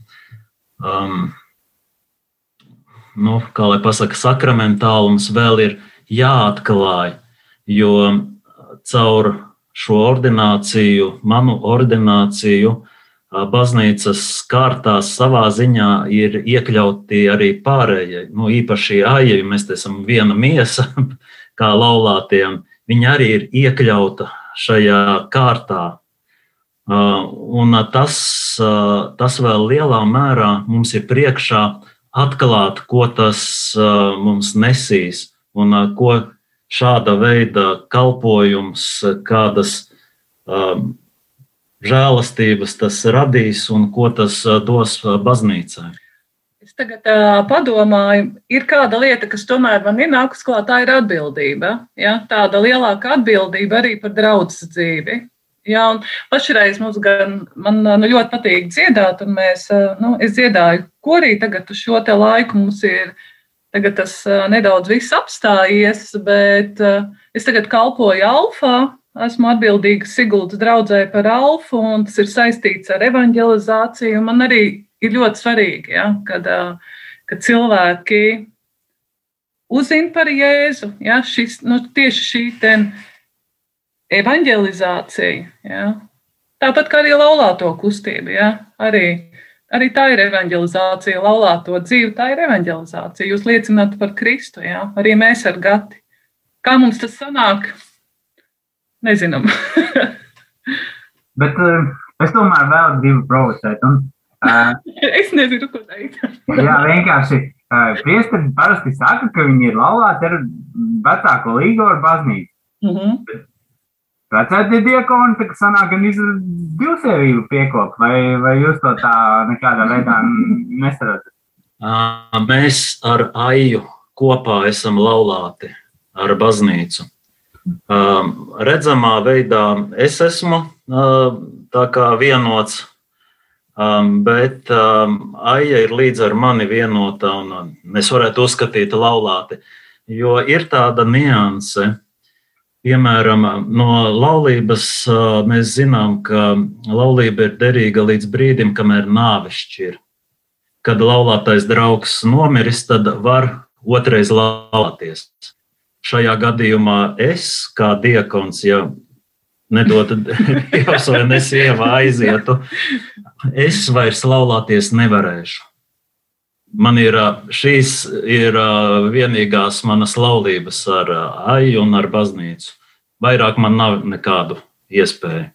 nu, kā lai pasaka, sakramentālums vēl ir jāatklāj, jo caur šo ordināciju, manu ordināciju, baznīcas kārtās savā ziņā ir iekļauti arī pārējie, nu, īpaši aija, jo mēs esam viena miesa, kā laulātiem, viņi arī ir iekļauta šajā kārtā, Un tas, tas vēl lielā mērā mums ir priekšā atklāt, ko tas mums nesīs un ko šāda veida kalpojums, kādas žēlastības tas radīs un ko tas dos baznīcai. Es tagad uh, padomāju, ir kāda lieta, kas tomēr man ir nākus klāt, tā ir atbildība. Ja? Tāda lielāka atbildība arī par draudzes dzīvi. Ja? Un pašreiz mums gan, man nu, ļoti patīk dziedāt, un mēs, nu, es dziedāju korī tagad uz šo laiku mums ir tas nedaudz viss apstājies, bet es tagad kalpoju alfā, esmu atbildīga Siguldas draudzē par alfu, un tas ir saistīts ar evanģelizāciju. Man arī ir ļoti svarīgi, ja, kad, kad cilvēki uzzina par Jēzu. Ja, šis, nu, tieši šī evanģelizācija. Ja. Tāpat kā arī laulāto kustība. Ja, arī, arī tā ir evanģelizācija, laulāto dzīve, tā ir evanģelizācija. Jūs liecināt par Kristu, ja. arī mēs ar gati. Kā mums tas sanāk? Nezinām. Bet uh, es tomēr vēl gribu provocēt. Un es nezinu, ko teikt. jā, vienkārši priesteri parasti saka, ka viņi ir laulāti ar vecāko līgo ar baznīcu. Mm -hmm. Vecākie diakoni, tā sanāk gan iz divsievību piekop, vai, vai jūs to tā nekādā veidā nesarat? Mēs ar Aiju kopā esam laulāti ar baznīcu. Redzamā veidā es esmu tā kā vienots bet Aija ir līdz ar mani vienota, un mēs varētu uzskatīt laulāti. Jo ir tāda nianse, piemēram, no laulības mēs zinām, ka laulība ir derīga līdz brīdim, kamēr nāve šķir. Kad laulātais draugs nomiris, tad var otrais laulāties. Šajā gadījumā es, kā diakons, ja nedotu Dievs vai nesieva aizietu, es vairs laulāties nevarēšu. Man ir šīs ir vienīgās manas laulības ar Aiju un ar baznīcu. Vairāk man nav nekādu iespēju.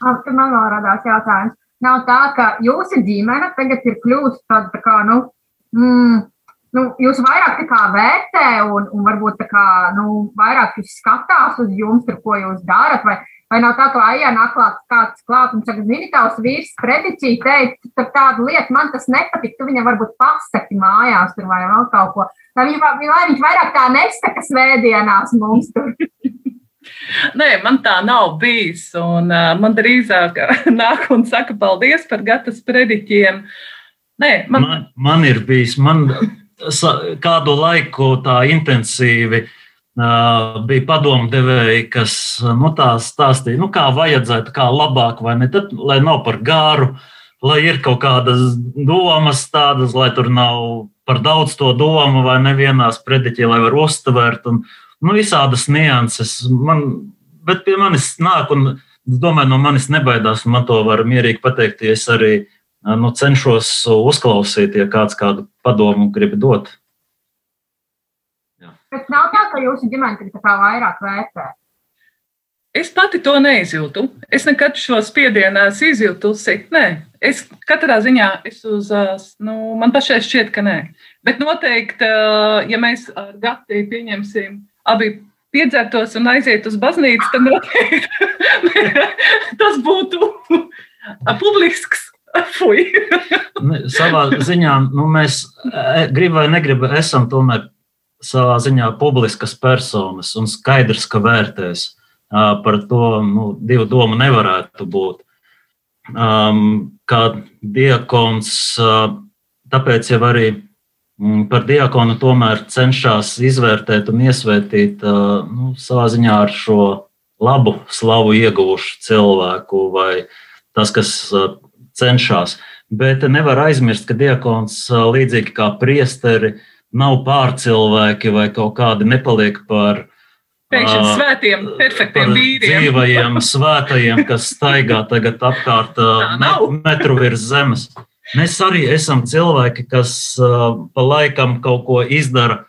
Tur man vēl radās jautājums. Nav tā, ka jūsu ģimene tagad ir kļuvusi tāda, tā kā, nu, mm, nu, jūs vairāk vērtē un, un varbūt kā, nu, vairāk skatās uz jums, tur, ko jūs darat, vai Vai nav tā, ka aijā nāk klāt kāds klāt un saka, zini, tavs vīrs prediķī teica, tur tādu lietu, man tas nepatīk, tu viņam varbūt pasaki mājās tur vai vēl kaut ko. Lai, viņa, lai viņš vairāk tā nesaka svētdienās mums tur. Nē, man tā nav bijis. Un, uh, man drīzāk nāk un saka, paldies par gatavs prediķiem. Nē, man... Man, man ir bijis, man kādu laiku tā intensīvi uh, bija padomdevēji, kas nu, tā stāstīja, nu, kā vajadzētu, kā labāk, vai ne, tad, lai nav par garu, lai ir kaut kādas domas tādas, lai tur nav par daudz to domu, vai nevienās prediķī, lai var uztvert, un nu, visādas nianses. Man, bet pie manis nāk, un es domāju, no manis nebaidās, un man to var mierīgi pateikt, ja es arī nu, cenšos uzklausīt, ja kāds kādu padomu grib dot. Bet nav jūsu ģimene tā kā vairāk vērtē. Es pati to neizjūtu. Es nekad šo spiedienu esmu izjutusi. Nē, es katrā ziņā es uz, nu, man pašai šķiet, ka nē. Bet noteikti, ja mēs ar Gati pieņemsim abi piedzertos un aiziet uz baznīcu, tad noteikti tas būtu publisks. Fui. Savā ziņā nu, mēs gribam vai negribam, esam tomēr savā ziņā publiskas personas un skaidrs, ka vērtēs par to nu, divu domu nevarētu būt. Um, kā diakons, tāpēc jau arī par diakonu tomēr cenšas izvērtēt un iesvētīt nu, savā ziņā ar šo labu slavu ieguvušu cilvēku vai tas, kas cenšas. Bet nevar aizmirst, ka diakons līdzīgi kā priesteri nav pārcilvēki vai kaut kādi nepaliek par Pēkšņi uh, svētiem, perfektiem vīriem. Dzīvajiem, svētajiem, kas staigā tagad apkārt uh, metru virs zemes. Mēs arī esam cilvēki, kas uh, pa laikam kaut ko izdara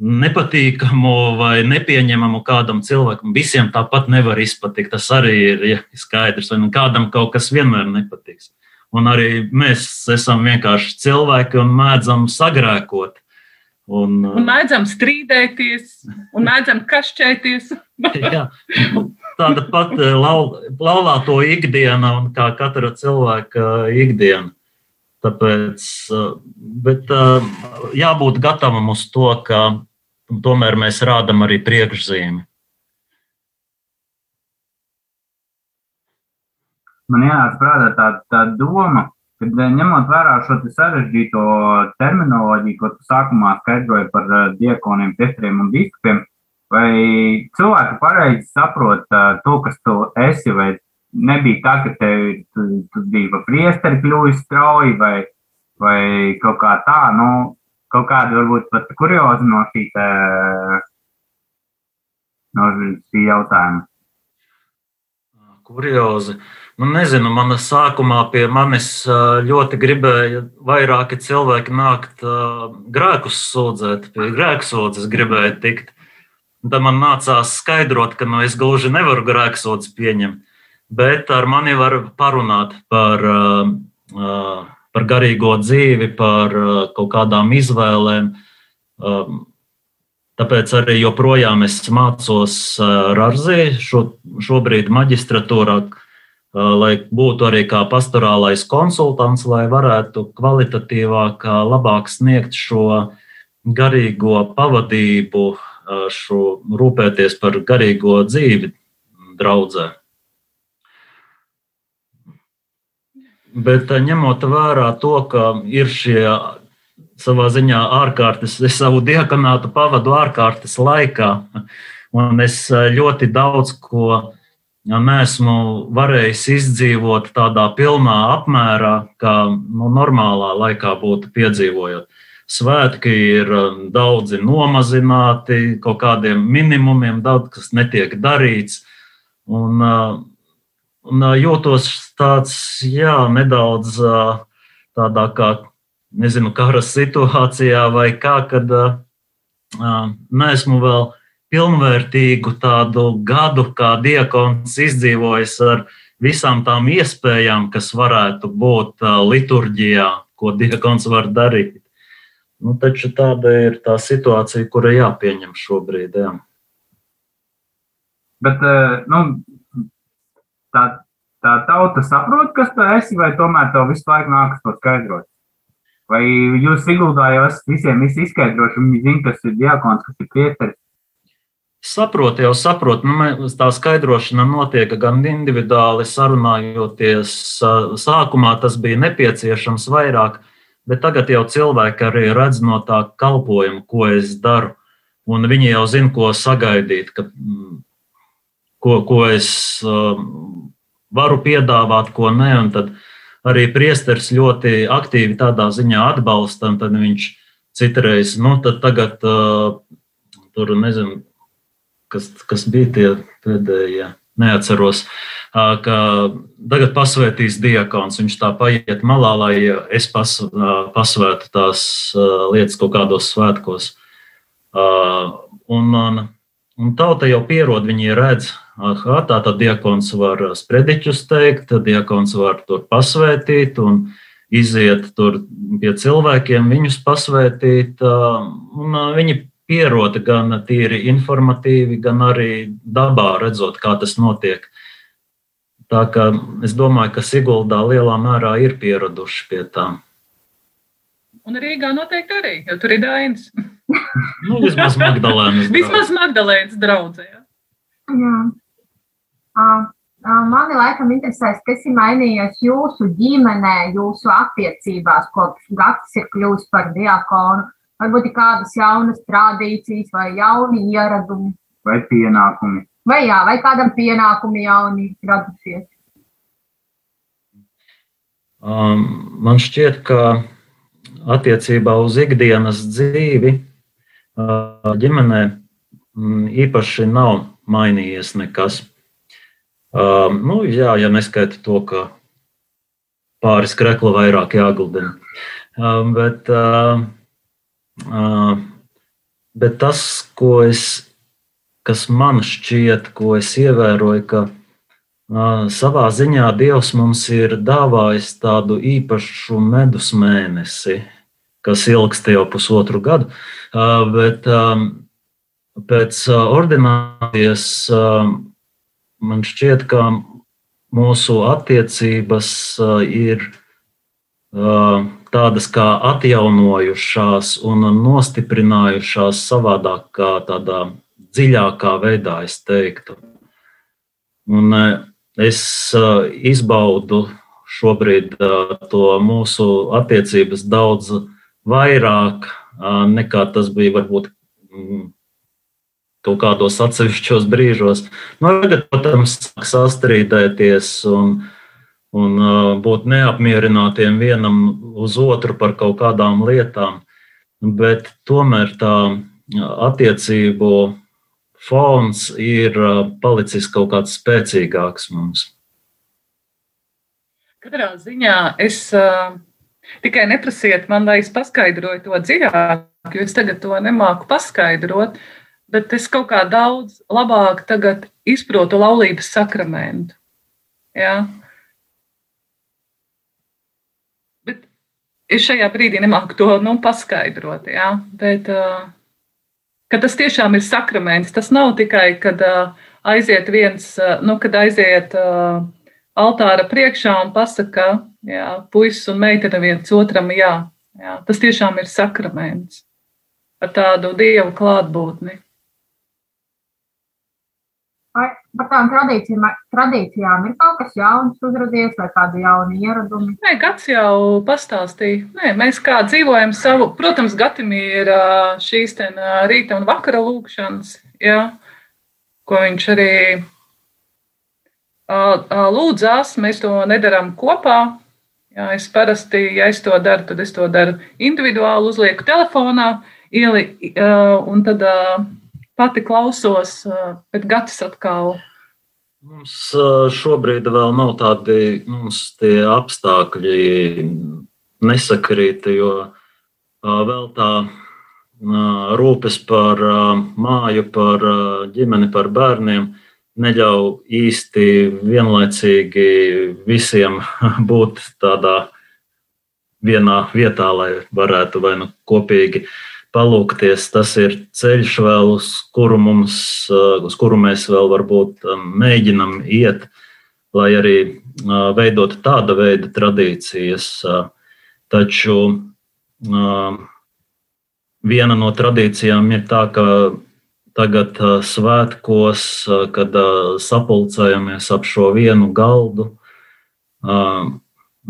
nepatīkamu vai nepieņemamu kādam cilvēkam. Visiem tāpat nevar izpatikt. Tas arī ir ja, skaidrs. Un kādam kaut kas vienmēr nepatiks. Un arī mēs esam vienkārši cilvēki un mēdzam sagrēkot. Un, un mēdzam strīdēties, un mēdzam kašķēties. jā, tāda pati laulāto ikdiena un kā katra cilvēka ikdiena. Tāpēc, bet jābūt gatavam uz to, ka tomēr mēs rādām arī priekšzīmi. Man jānāk prātā tā, tā doma, ka ņemot vērā šo sarežģīto terminoloģiju, ko tu sākumā skaidroji par diekoniem, testriem un biskupiem, vai cilvēki pareizi saprot to, kas tu esi, vai nebija tā, ka tev tu, tu biji pa priesteri kļuvis strauji vai, vai kaut kā tā, nu, kaut kāda varbūt pat kurioza no šī, te, no šī jautājuma. Kuriozi. Nu, nezinu, manā sākumā pie manis ļoti gribēja vairāki cilvēki nākt grēkus sūdzēt, pie grēksūdzes gribēja tikt. Tad man nācās skaidrot, ka nu, es gluži nevaru grēksūdzes pieņemt bet ar mani var parunāt par, par garīgo dzīvi, par kaut kādām izvēlēm. Tāpēc arī joprojām es mācos Rāzī, šo, šobrīd maģistratūrā, lai būtu arī kā pastorālais konsultants, lai varētu kvalitatīvāk, labāk sniegt šo garīgo pavadību, šo rūpēties par garīgo dzīvi draudzē. Bet ņemot vērā to, ka ir šie savā ziņā ārkārtas, es savu diakonātu pavadu ārkārtas laikā, un es ļoti daudz ko neesmu varējis izdzīvot tādā pilnā apmērā, kā nu, normālā laikā būtu piedzīvojot. Svētki ir eh, daudzi nomazināti, kaut kādiem minimumiem, daudz kas netiek darīts. Un, un jūtos tāds, jā, nedaudz tādā kā, nezinu, kara situācijā vai kā, kad neesmu vēl pilnvērtīgu tādu gadu kā diakons izdzīvojis ar visām tām iespējām, kas varētu būt liturģijā, ko diakons var darīt. Nu, taču tāda ir tā situācija, kura jāpieņem šobrīd. Jā. Bet nu, tā, tā tauta saprot, kas tu esi, vai tomēr tev visu laiku nākas to skaidrot? Vai jūs Siguldā jau esat visiem izskaidrojuši, viņi zina, kas ir diakons, kas ir priesteris? Saprotu, jau saprotu. Nu, tā skaidrošana notiek gan individuāli, sarunājoties. Sākumā tas bija nepieciešams vairāk, bet tagad jau cilvēki arī redz no tā kalpojuma, ko es daru. Un viņi jau zina, ko sagaidīt, ka, ko, ko es varu piedāvāt, ko nē. Un tad arī priesteris ļoti aktīvi tādā ziņā atbalsta. Tad viņš citreiz, nu, tad tagad tur nezinu, kas, kas bija tie pēdējie. Neatceros, ka tagad pasvētīs diakons. Viņš tā paiet malā, lai es pas, pasvētu tās lietas kaut kādos svētkos. Un, un, un tauta jau pierod, viņi redz, aha, tā tad diakons var sprediķus teikt, diakons var tur pasvētīt un iziet tur pie cilvēkiem, viņus pasvētīt. Un viņi pierod gan tīri informatīvi, gan arī dabā redzot, kā tas notiek. Tā kā es domāju, ka Siguldā lielā mērā ir pieraduši pie tā. Un Rīgā noteikti arī, jo tur ir Dainis. nu, vismaz Magdalēnas. vismaz Magdalēnas draudzē. Jā. jā. Mani laikam interesēs, kas ir mainījies jūsu ģimenē, jūsu attiecībās, kopš Gatis ir kļuvis par diakonu. Varbūt ir kādas jaunas tradīcijas vai jauni ieradumi. Vai pienākumi. Vai jā, vai kādam pienākumi jauni radušies. Um, man šķiet, ka attiecībā uz ikdienas dzīvi uh, ģimenē mm, īpaši nav mainījies nekas. Um, nu, jā, ja neskaita to, ka pāris krekla vairāk jāguldina. Um, bet uh, uh, bet tas, ko es, kas man šķiet, ko es ievēroju, ka savā ziņā Dievs mums ir dāvājis tādu īpašu medus mēnesi, kas ilgst jau pusotru gadu. Bet pēc ordinācijas man šķiet, ka mūsu attiecības ir tādas kā atjaunojušās un nostiprinājušās savādāk, kā tādā dziļākā veidā, es teiktu. Un es izbaudu šobrīd to mūsu attiecības daudz vairāk nekā tas bija varbūt mm, kaut kādos atsevišķos brīžos. Nu, tagad, protams, sastrīdēties un, un būt neapmierinātiem vienam uz otru par kaut kādām lietām, bet tomēr tā attiecību fons ir palicis kaut kāds spēcīgāks mums. Katrā ziņā es uh, tikai neprasiet man, lai es paskaidroju to dziļāk, jo es tagad to nemāku paskaidrot. Bet es kaut kā daudz labāk izprotu laulības sakramentu. Ja? Bet es šajā brīdī nemāku to nu, paskaidrot. Ja? Bet, tas tiešām ir sakraments. Tas nav tikai, kad aiziet viens, nu, kad aiziet. Altāra priekšā un pasaka, jā, puisis un meitene viens otram jā. jā. Tas tiešām ir sakraments ar tādu dievu klātbūtni. Vai par tādām tradīcijām, tradīcijām ir kaut kas jauns uzrādījies, vai kādi jauni ieradumi? Nē, Gats jau pastāstīja. Nē, mēs kā dzīvojam savu, protams, Gatim ir šīs rīta un vakara lūkšanas, jā, ko viņš arī lūdzās, mēs to nedarām kopā. Jā, es parasti, ja es to daru, tad es to daru individuāli, uzlieku telefonā, ieli, un tad pati klausos, bet gads atkal. Mums šobrīd vēl nav tādi apstākļi nesakrīt, jo vēl tā rūpes par māju, par ģimeni, par bērniem neļauj īsti vienlaicīgi visiem būt tādā vienā vietā, lai varētu vai nu kopīgi palūkties. Tas ir ceļš vēl, uz kuru, mums, uz kuru mēs vēl varbūt mēģinam iet, lai arī veidotu tāda veida tradīcijas. Taču viena no tradīcijām ir tā, ka tagad svētkos, kad sapulcējamies ap šo vienu galdu.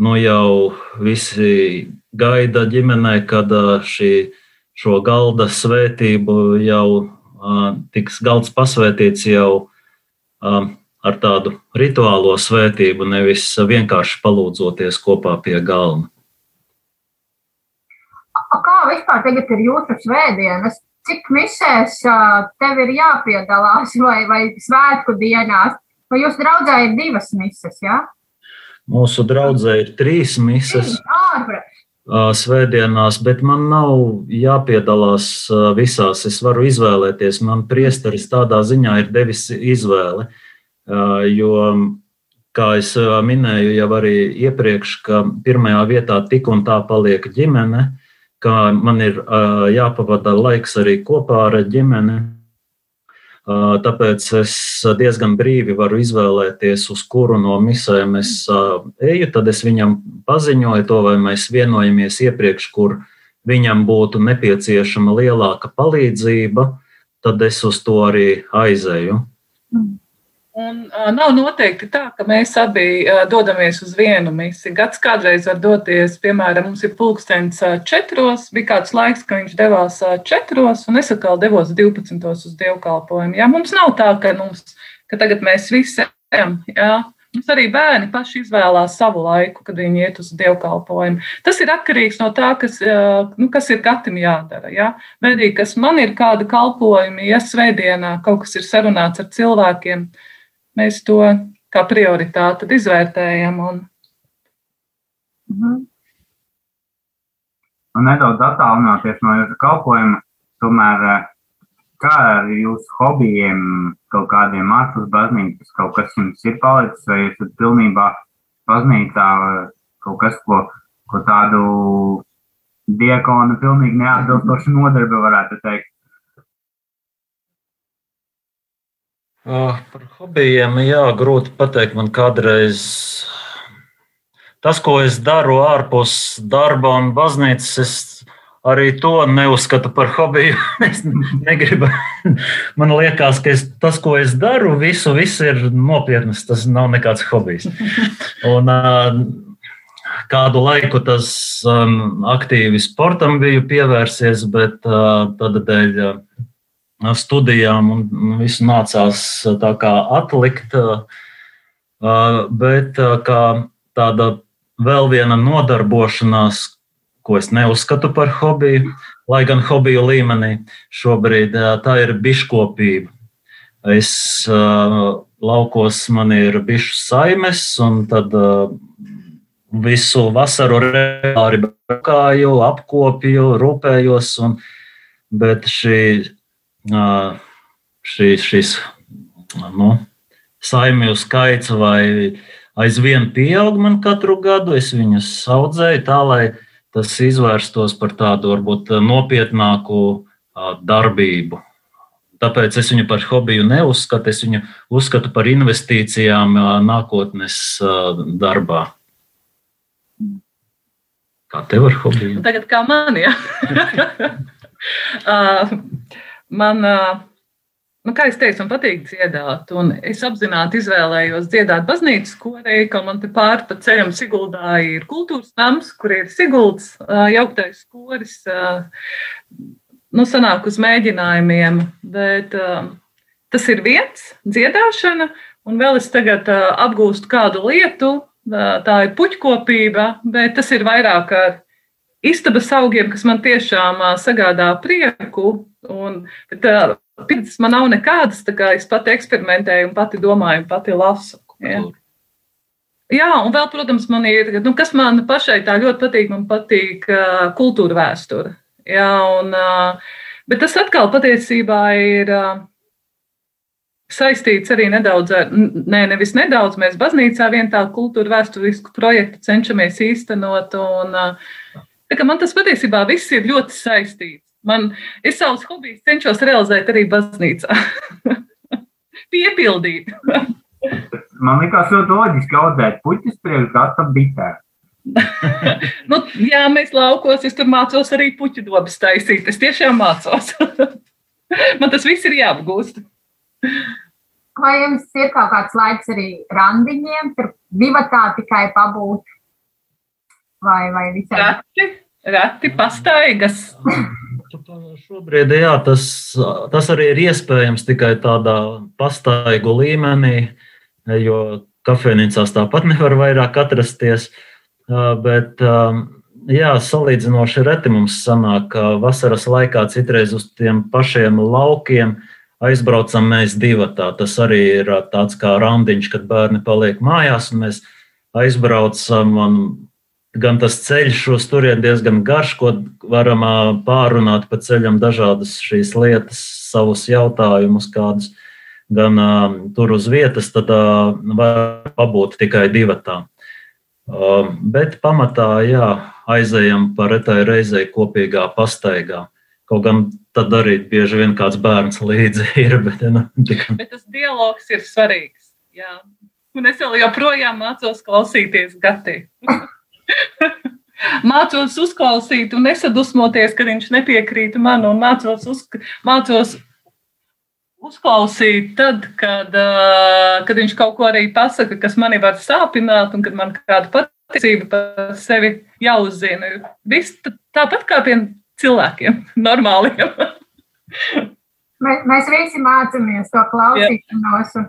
Nu jau visi gaida ģimenē, kad šī, šo galda svētību jau tiks galds pasvētīts jau ar tādu rituālo svētību, nevis vienkārši palūdzoties kopā pie galda. Kā vispār tagad ir jūsu svētdienas? cik misēs tev ir jāpiedalās vai, vai svētku dienās? Vai jūs draudzē ir divas mises? Ja? Mūsu draudzē ir trīs mises. Svētdienās, bet man nav jāpiedalās visās. Es varu izvēlēties. Man priesteris tādā ziņā ir devis izvēli. Jo, kā jau minēju, jau arī iepriekš, ka pirmajā vietā tik un tā paliek ģimene, ka man ir jāpavada laiks arī kopā ar ģimeni. Tāpēc es diezgan brīvi varu izvēlēties, uz kuru no misēm es eju. Tad es viņam paziņoju to, vai mēs vienojamies iepriekš, kur viņam būtu nepieciešama lielāka palīdzība, tad es uz to arī aizēju. Mm. Un, uh, nav noteikti tā, ka mēs abi uh, dodamies uz vienu misiju. Gads kādreiz var doties, piemēram, mums ir pulkstenis uh, četros, bija kāds laiks, ka viņš devās uh, četros, un es atkal devos 12. uz dievkalpojumu. Jā, mums nav tā, ka, mums, ka tagad mēs visi ejam. Jā. Mums arī bērni paši izvēlās savu laiku, kad viņi iet uz dievkalpojumu. Tas ir atkarīgs no tā, kas, nu, kas ir katram jādara. Ja? Vai arī, kas man ir kāda kalpojuma, ja svētdienā kaut kas ir sarunāts ar cilvēkiem, uh, mēs to kā prioritāti izvērtējam. Un... Mhm. Un nedaudz attālināties no jūsu kalpojuma. tomēr kā ar jūsu hobijiem, kaut kādiem ārpus baznīcas, kaut kas jums ir palicis, vai esat pilnībā baznīcā, kaut kas, ko, ko tādu diakonu pilnīgi neatbilstošu nodarbi varētu teikt? Uh, par hobijiem, jā, grūti pateikt. Man kādreiz tas, ko es daru ārpus darba un baznīcas, es arī to neuzskatu par hobiju. es negribu. Man liekas, ka es, tas, ko es daru, visu, visu ir nopietnas. Tas nav nekāds hobijs. Un, uh, kādu laiku tas um, aktīvi sportam biju pievērsies, bet uh, tad dēļ. Uh, studijām, un visu nācās kā atlikt. Bet kā tāda vēl viena nodarbošanās, ko es neuzskatu par hobiju, lai gan hobiju līmenī šobrīd tā ir biškopība. Es laukos man ir bišu saimes, un tad visu vasaru regulāri braukāju, apkopju, rūpējos, un, bet šī šīs, šīs nu, saimju skaits vai aizvien pieaug man katru gadu. Es viņus audzēju tā, lai tas izvērstos par tādu varbūt nopietnāku darbību. Tāpēc es viņu par hobiju neuzskatu, es viņu uzskatu par investīcijām nākotnes darbā. Kā tev ar hobiju? Tagad kā man, jā. uh, man, nu, kā jau teicu, man patīk dziedāt. Es apzināti izvēlējos dziedāt baznīcas korī, ka man te pāri pa ceļam Siguldā ir kultūras nams, kur ir Siguldas jauktais koris. Nu, sanāk uz mēģinājumiem, bet tas ir viens dziedāšana, un vēl es tagad apgūstu kādu lietu, tā ir puķkopība, bet tas ir vairāk ar istabas augiem, kas man tiešām sagādā prieku. Un, bet, pieredzes man nav nekādas, tā kā es pati eksperimentēju, un pati domāju, pati lasu. Ja. Jā, un vēl, protams, man ir, nu, kas man pašai tā ļoti patīk, man patīk uh, kultūra vēsture. Jā, un, uh, bet tas atkal patiesībā ir uh, saistīts arī nedaudz ar, nē, nevis nedaudz, mēs baznīcā vien tādu kultūra vēsturisku projektu cenšamies īstenot, un uh, man tas patiesībā viss ir ļoti saistīts. Man, es savus hobijus cenšos realizēt arī baznīcā. Piepildīt. Man liekas, ļoti loģiski audzēt puķis priekš gatavu bitē. nu, jā, mēs laukos, es tur mācos arī puķu dobas taisīt. Es tiešām mācos. Man tas viss ir jāapgūst. Vai jums ir kaut kāds laiks arī randiņiem, tur divatā tikai pabūt? Vai, vai visai? Rati, rati pastaigas. Šobrīd jā, tas, tas arī ir iespējams tikai tādā pastaigu līmenī, jo kafejnīcās tāpat nevar vairāk atrasties. Bet, jā, salīdzinoši reti mums sanāk, ka vasaras laikā citreiz uz tiem pašiem laukiem aizbraucam mēs divatā. Tas arī ir tāds kā randiņš, kad bērni paliek mājās un mēs aizbraucam un gan tas ceļš uz turieni diezgan garš, ko varam pārunāt pa ceļam dažādas šīs lietas, savus jautājumus, kādus gan uh, tur uz vietas, tad uh, var pabūt tikai divatā. Uh, bet pamatā, jā, aizējam par retai reizei kopīgā pastaigā. Kaut gan tad arī bieži vien kāds bērns līdzi ir. Bet, nu, tikai... bet tas dialogs ir svarīgs. Jā. Un es vēl joprojām mācos klausīties Gatī. mācos uzklausīt un nesadusmoties, kad viņš nepiekrīt man, un mācos, uz, mācos uzklausīt tad, kad, uh, kad viņš kaut ko arī pasaka, kas mani var sāpināt, un kad man kāda patiesība par sevi jāuzzina. Viss tāpat kā pie cilvēkiem, normāliem. mēs, visi mācāmies to klausīšanos un,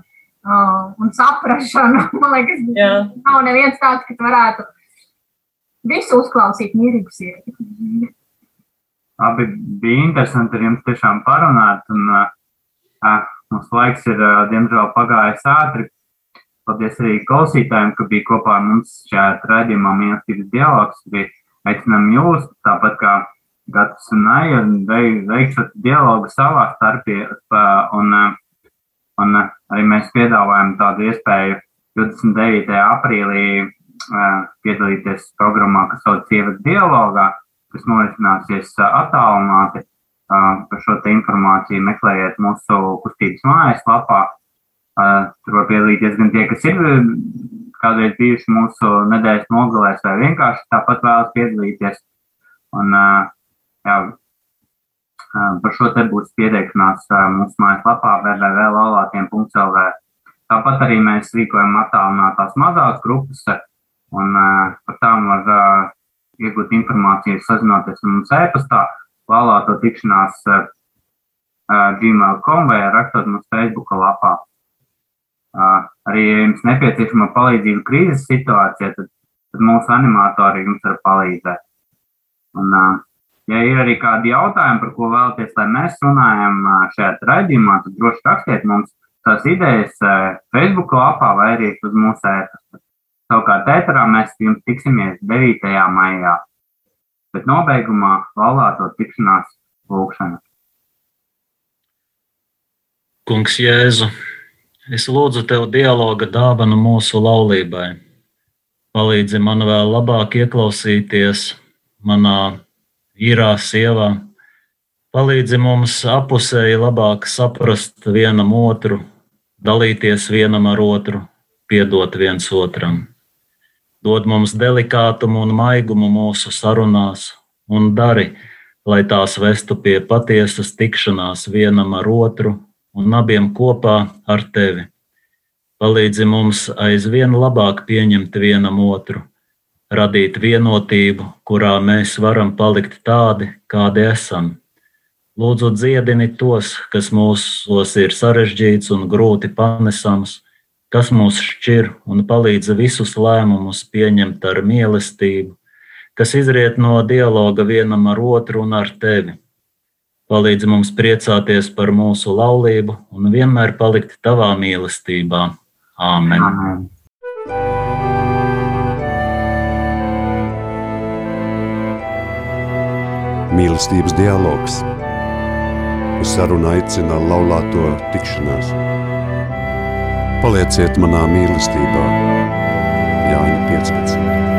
un saprašanu. Man liekas, Jā. nav neviens tāds, kas varētu visu uzklausīt mierīgu sirdi. Abi bija interesanti ar jums tiešām parunāt, un uh, mums laiks ir, uh, diemžēl, pagājis ātri. Paldies arī klausītājiem, ka bija kopā ar mums šajā raidījumā mīlestības dialogs. Aicinām jūs, tāpat kā Gatis un Aija veikšu dialogu savā starpī. Un, un arī mēs piedāvājam tādu iespēju 29. aprīlī piedalīties programmā, kas sauc Sievas dialogā, kas norisināsies attālināti. Par šo informāciju meklējiet mūsu kustības mājaslapā. Tur var piedalīties gan tie, kas ir kādreiz bijuši mūsu nedēļas nogalēs, vai vienkārši tāpat vēlas piedalīties. Un, jā, par šo te būs pieteikšanās mūsu mājaslapā www.laulātiem.lv. Tāpat arī mēs rīkojam attālinātās mazās grupas, un par tām var iegūt informāciju, sazinoties ar mums e-pastā, laulāto tikšanās gmail.com vai rakstot mums Facebook lapā. Arī, ja jums nepieciešama palīdzība krīzes situācijā, tad, tad mūsu animatori jums var palīdzēt. Un, ja ir arī kādi jautājumi, par ko vēlaties, lai mēs runājam šajā raidījumā, tad droši rakstiet mums tās idejas Facebook lapā vai arī uz mūsu ēpastu. Savukārt, ēterā mēs jums tiksimies 9. maijā. Bet nobeigumā laulāto tikšanās lūkšana. Kungs Jēzu! Es lūdzu tev dialoga dāvanu mūsu laulībai. Palīdzi man vēl labāk ieklausīties manā īrā sievā. Palīdzi mums apusēji labāk saprast vienam otru, dalīties vienam ar otru, piedot viens otram. Dod mums delikātumu un maigumu mūsu sarunās un dari, lai tās vestu pie patiesas tikšanās vienam ar otru un abiem kopā ar tevi. Palīdzi mums aizvien labāk pieņemt vienam otru, radīt vienotību, kurā mēs varam palikt tādi, kādi esam. Lūdzu, dziedini tos, kas mūsos ir sarežģīts un grūti panesams, kas mūs šķir un palīdz visus lēmumus pieņemt ar mīlestību, kas izriet no dialoga vienam ar otru un ar tevi Palīdzi mums priecāties par mūsu laulību un vienmēr palikt tavā mīlestībā. Āmen! Amen. Mīlestības dialogs. Uz sarunu aicina laulāto tikšanās. Palieciet manā mīlestībā, Jāņa 15.